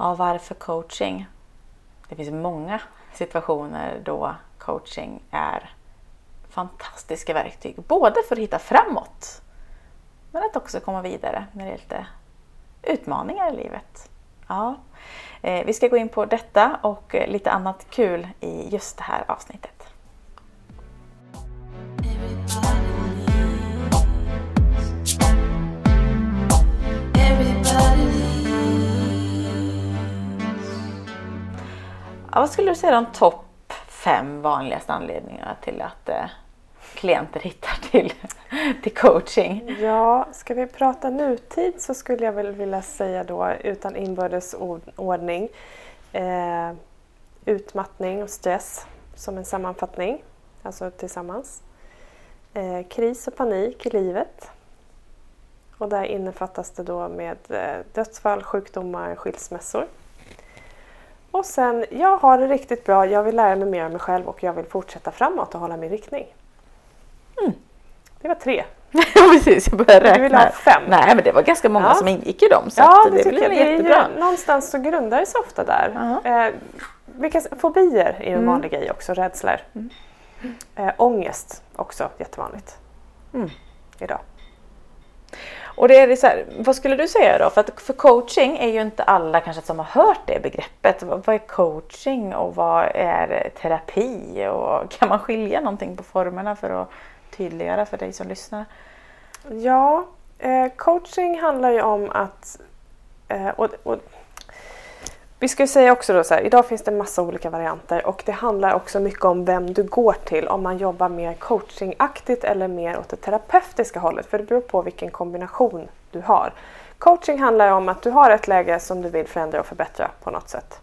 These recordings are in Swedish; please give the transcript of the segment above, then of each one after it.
Ja, varför coaching? Det finns många situationer då coaching är fantastiska verktyg. Både för att hitta framåt men att också komma vidare när det är lite utmaningar i livet. Ja. Eh, vi ska gå in på detta och lite annat kul i just det här avsnittet. Ja, vad skulle du säga är de topp fem vanligaste anledningarna till att eh, klienter hittar till, till coaching? Ja, ska vi prata nutid så skulle jag väl vilja säga då utan inbördes ordning eh, utmattning och stress som en sammanfattning, alltså tillsammans. Eh, kris och panik i livet. Och där innefattas det då med eh, dödsfall, sjukdomar, skilsmässor. Och sen, jag har det riktigt bra, jag vill lära mig mer om mig själv och jag vill fortsätta framåt och hålla min riktning. Mm. Det var tre. Precis, jag började räkna. Du vill ha fem? Nej, men det var ganska många ja. som ingick i dem. Så ja, det, det. Det är ju, någonstans så grundar det sig ofta där. Eh, vilka, fobier är en mm. vanlig grej också, rädslor. Mm. Eh, ångest också jättevanligt mm. idag. Och det är så här, vad skulle du säga då? För, att, för coaching är ju inte alla kanske som har hört det begreppet. Vad, vad är coaching och vad är terapi? Och kan man skilja någonting på formerna för att tydliggöra för dig som lyssnar? Ja, eh, coaching handlar ju om att eh, och, och vi ska ju säga också då så här, idag finns det massa olika varianter och det handlar också mycket om vem du går till. Om man jobbar mer coachingaktigt eller mer åt det terapeutiska hållet. För det beror på vilken kombination du har. Coaching handlar om att du har ett läge som du vill förändra och förbättra på något sätt.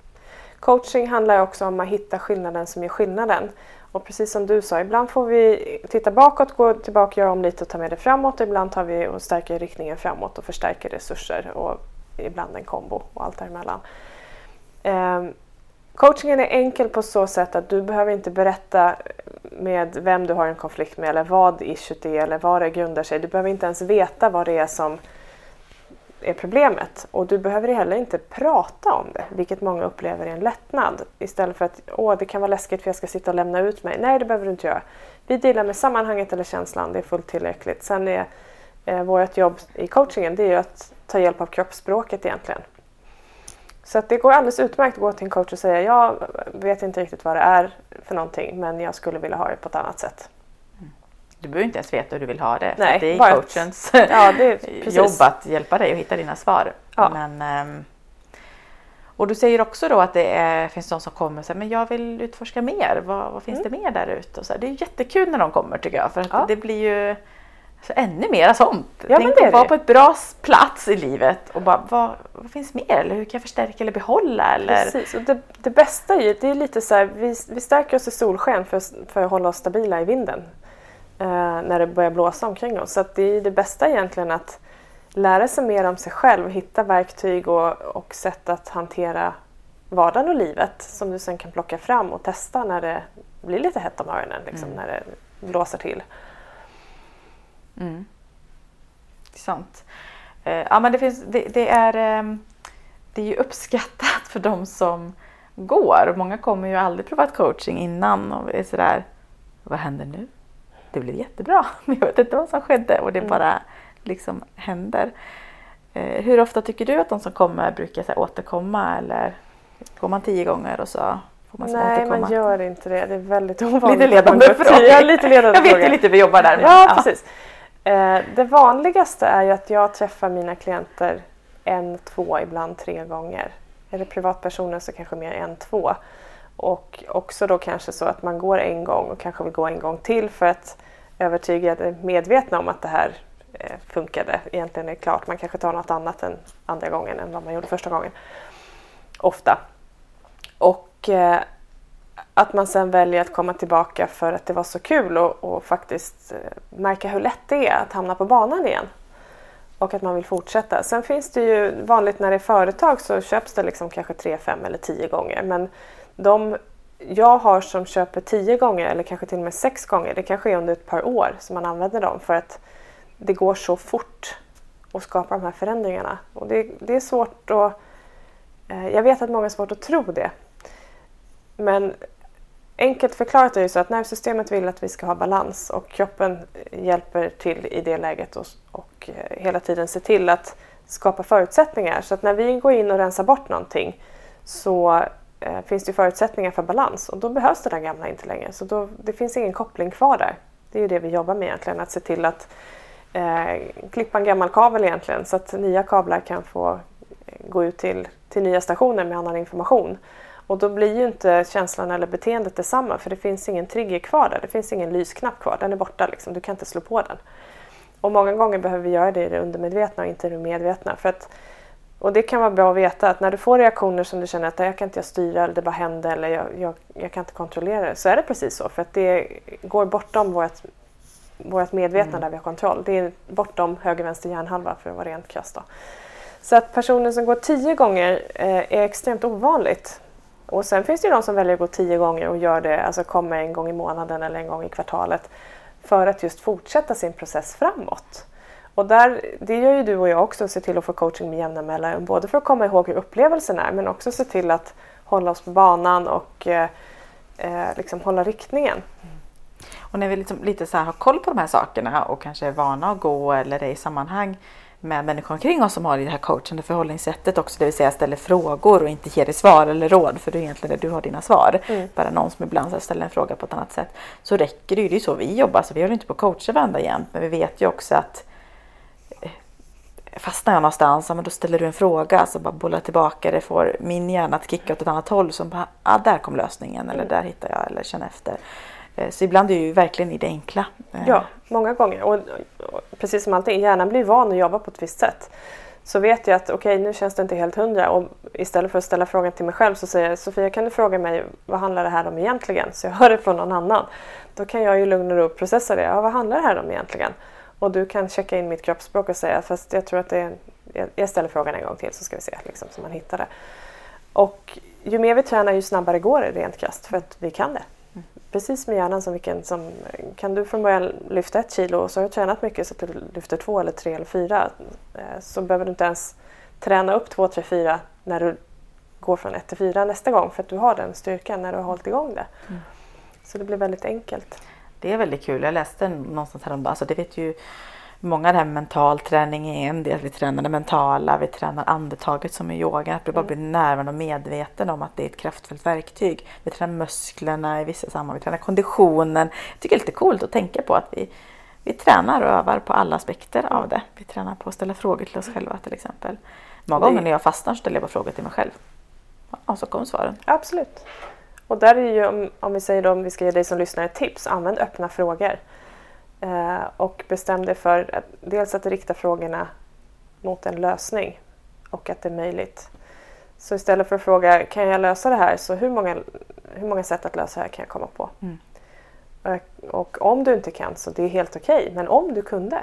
Coaching handlar också om att hitta skillnaden som gör skillnaden. Och precis som du sa, ibland får vi titta bakåt, gå tillbaka, göra om lite och ta med det framåt. Ibland tar vi och stärker riktningen framåt och förstärker resurser och ibland en kombo och allt däremellan. Um, coachingen är enkel på så sätt att du behöver inte berätta med vem du har en konflikt med eller vad issuet är eller vad det grundar sig. Du behöver inte ens veta vad det är som är problemet och du behöver heller inte prata om det, vilket många upplever är en lättnad. Istället för att åh, det kan vara läskigt för jag ska sitta och lämna ut mig. Nej, det behöver du inte göra. Vi delar med sammanhanget eller känslan, det är fullt tillräckligt. Sen är eh, vårt jobb i coachingen det är att ta hjälp av kroppsspråket egentligen. Så att det går alldeles utmärkt att gå till en coach och säga jag vet inte riktigt vad det är för någonting men jag skulle vilja ha det på ett annat sätt. Mm. Du behöver inte ens veta hur du vill ha det. Nej, för det är coachens ett... ja, är jobb att hjälpa dig att hitta dina svar. Ja. Men, um, och du säger också då att det är, finns de som kommer och säger men jag vill utforska mer. Vad, vad finns mm. det mer där ute? Det är jättekul när de kommer tycker jag. För att ja. det blir ju så ännu mer sånt. Ja, Tänk att vara på ett bra plats i livet och bara vad, vad finns mer? Eller hur kan jag förstärka eller behålla? Eller? Precis, och det, det bästa är ju, det är lite så här, vi, vi stärker oss i solsken för, för att hålla oss stabila i vinden. Eh, när det börjar blåsa omkring oss. Så det är det bästa egentligen att lära sig mer om sig själv, hitta verktyg och, och sätt att hantera vardagen och livet som du sen kan plocka fram och testa när det blir lite hett om öronen, liksom, mm. när det blåser till. Mm. Sant. Eh, ja, men det, finns, det, det, är, ehm, det är ju uppskattat för de som går. Många kommer ju aldrig provat coaching innan och är sådär, vad händer nu? Det blev jättebra, men jag vet inte vad som skedde och det mm. bara liksom händer. Eh, hur ofta tycker du att de som kommer brukar så här, återkomma eller går man tio gånger och så får man Nej, återkomma? man gör inte det. Det är väldigt ovanligt. Lite ledande frågor. Ja, lite ledande jag vet ju lite, vi jobbar där. Ja, ja, precis. Eh, det vanligaste är ju att jag träffar mina klienter en, två, ibland tre gånger. Är det privatpersoner så kanske mer en, två. Och också då kanske så att man går en gång och kanske vill gå en gång till för att övertyga det medvetna om att det här eh, funkade. Egentligen är det klart. Man kanske tar något annat än andra gången än vad man gjorde första gången. Ofta. Och eh, att man sen väljer att komma tillbaka för att det var så kul och, och, faktiskt eh, märka hur lätt det är att hamna på banan igen. Och att man vill fortsätta. Sen finns det ju vanligt när det är företag så köps det liksom kanske tre, fem eller tio gånger. Men de jag har som köper tio gånger eller kanske till och med sex gånger, det kanske är under ett par år som man använder dem för att det går så fort att skapa de här förändringarna. Och det, det är svårt att eh, jag vet att många har svårt att tro det. Men enkelt förklarat är det så att nervsystemet vill att vi ska ha balans och kroppen hjälper till i det läget och, och eh, hela tiden ser till att skapa förutsättningar. Så att när vi går in och rensar bort någonting så eh, finns det förutsättningar för balans och då behövs det där gamla inte längre. Så då, det finns ingen koppling kvar där. Det är ju det vi jobbar med egentligen, att se till att eh, klippa en gammal kabel egentligen så att nya kablar kan få eh, gå ut till, till nya stationer med annan information. Och då blir ju inte känslan eller beteendet detsamma för det finns ingen trigger kvar där. Det finns ingen lysknapp kvar, den är borta liksom. Du kan inte slå på den. Och många gånger behöver vi göra det i det undermedvetna och inte i det medvetna. För att, och det kan vara bra att veta att när du får reaktioner som du känner att jag kan inte styra eller det bara händer eller jag, jag, jag, kan inte kontrollera det. Så är det precis så för att det går bortom vårt, vårt medvetna mm. där vi har kontroll. Det är bortom höger vänster hjärnhalva för att vara rent krasst. Så att personer som går tio gånger eh, är extremt ovanligt. Och sen finns det ju de som väljer att gå tio gånger och gör det, alltså kommer en gång i månaden eller en gång i kvartalet för att just fortsätta sin process framåt. Och där, det gör ju du och jag också, se till att få coaching med jämna mellanrum. Både för att komma ihåg hur upplevelsen är men också se till att hålla oss på banan och eh, eh liksom hålla riktningen. Mm. Och när vi liksom lite så har koll på de här sakerna och kanske är vana att gå eller är i sammanhang med människor omkring oss som har det här coachande förhållningssättet också, det vill säga ställer frågor och inte ger dig svar eller råd för det är egentligen det du har dina svar. Mm. Bara någon som ibland ställer en fråga på ett annat sätt. Så räcker det ju, det är så vi jobbar, så vi håller inte på att coacha varandra jämt men vi vet ju också att eh, fastnar jag någonstans, men då ställer du en fråga så bara bollar tillbaka det, får min hjärna att kicka åt ett annat håll som bara, ah, där kom lösningen eller mm. där hittar jag eller känner efter. Eh, så ibland är det ju verkligen i det enkla. Eh, ja, många gånger. Och, precis som allting, hjärnan blir van att jobba på ett visst sätt. Så vet jag att okej, okay, nu känns det inte helt hundra och istället för att ställa frågan till mig själv så säger jag Sofia kan du fråga mig vad handlar det här om egentligen? Så jag hör det från någon annan. Då kan jag ju lugna och ro och processa det. Ja, vad handlar det här om egentligen? Och du kan checka in mitt kroppsspråk och säga fast jag tror att det är, jag ställer frågan en gång till så ska vi se liksom, så man hittar det. Och ju mer vi tränar ju snabbare går det rent krasst för att vi kan det precis med hjärnan som vilken som... Kan du från början lyfta ett kilo och så har du tränat mycket så att du lyfter två eller tre eller fyra eh, så behöver du inte ens träna upp två, tre, fyra när du går från ett till fyra nästa gång för att du har den styrkan när du har hållit igång det. Mm. Så det blir väldigt enkelt. Det är väldigt kul. Jag läste någonstans häromdagen, alltså det vet ju många det här mental träning är en del. Vi tränar det mentala, vi tränar andetaget som i yoga. Att du bara mm. blir närvarande och medveten om att det är ett kraftfullt verktyg. Vi tränar musklerna i vissa sammanhang, vi tränar konditionen. Jag tycker det är lite coolt att tänka på att vi, vi tränar och övar på alla aspekter av det. Vi tränar på att ställa frågor till oss själva till exempel. Många gånger när jag fastnar ställer jag bara frågor till mig själv. Och så kommer svaren. Absolut. Och där är ju, om, om vi säger då, om vi ska ge dig som lyssnar ett tips, använd öppna frågor. Eh, och bestäm dig för att, dels att rikta frågorna mot en lösning och att det är möjligt. Så istället för att fråga kan jag lösa det här så hur många, hur många sätt att lösa det här kan jag komma på? Mm. Och, och, om du inte kan så det är helt okej, okay, men om du kunde.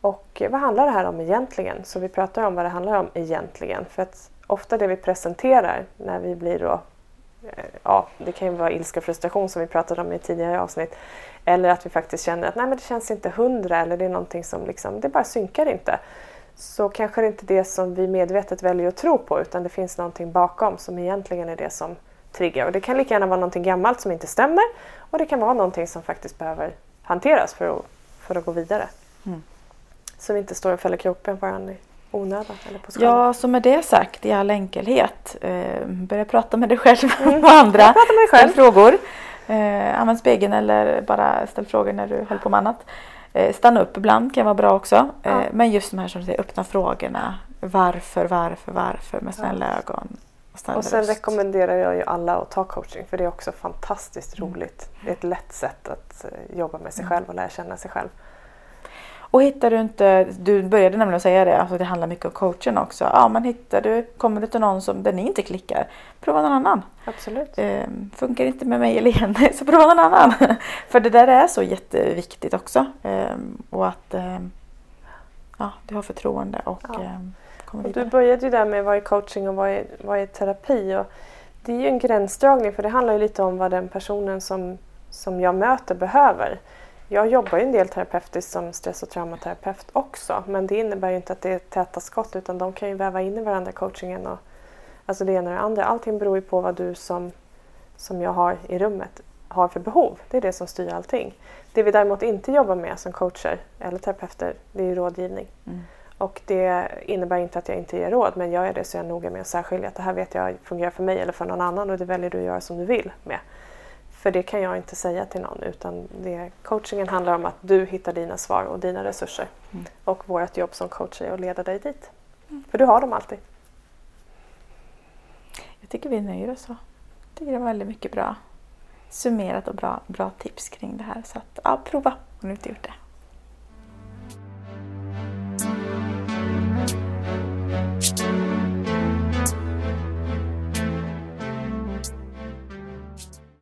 Och vad handlar det här om egentligen? Så vi pratar om vad det handlar om egentligen. För att ofta det vi presenterar när vi blir då, eh, ja det kan ju vara ilska och frustration som vi pratade om i tidigare avsnitt. Eller att vi faktiskt känner att nej men det känns inte hundra eller det är någonting som liksom, det bara synkar inte. Så kanske det inte är det som vi medvetet väljer att tro på utan det finns någonting bakom som egentligen är det som triggar. Och det kan lika gärna vara någonting gammalt som inte stämmer och det kan vara någonting som faktiskt behöver hanteras för att, för att gå vidare. Mm. Så vi inte står och fäller kroppen på varandra onödan. Eller på ja, så med det sagt i all enkelhet. Eh, börja prata med dig själv mm. och andra. Prata med dig själv. frågor. Eh, använd spegeln eller bara ställ frågor när du håller på med annat. Eh, stanna upp ibland kan vara bra också. Eh, ja. Men just de här som du säger, öppna frågorna. Varför, varför, varför med snälla ja. ögon. Och, och sen röst. rekommenderar jag ju alla att ta coaching för det är också fantastiskt mm. roligt. Det är ett lätt sätt att eh, jobba med sig mm. själv och lära känna sig själv. Och hittar du inte, du började nämligen säga det, alltså det handlar mycket om coachen också. Ja men hittar du, kommer du till någon som, där ni inte klickar, prova någon annan. Absolut. Eh, funkar inte med mig eller Jenny så prova någon annan. För det där är så jätteviktigt också. Eh, och att eh, ja, du har förtroende och ja. Ehm, kommer och Du började ju där med vad är coaching och vad är, vad är terapi. Och det är ju en gränsdragning för det handlar ju lite om vad den personen som, som jag möter behöver. Jag jobbar ju en del terapeutiskt som stress och traumaterapeut också men det innebär ju inte att det är täta skott utan de kan ju väva in i varandra coachingen och Alltså det ena och det andra. Allting beror ju på vad du som, som jag har i rummet har för behov. Det är det som styr allting. Det vi däremot inte jobbar med som coacher eller terapeuter, det är ju rådgivning. Mm. Och det innebär inte att jag inte ger råd men gör jag det så är jag noga med att särskilja att det här vet jag fungerar för mig eller för någon annan och det väljer du att göra som du vill med. För det kan jag inte säga till någon utan det, coachingen handlar om att du hittar dina svar och dina resurser. Mm. Och vårt jobb som coach är att leda dig dit. För du har dem alltid. Jag tycker vi nöjer oss så. Jag tycker det var väldigt mycket bra summerat och bra, bra tips kring det här. Så att, ja, prova om du inte gjort det.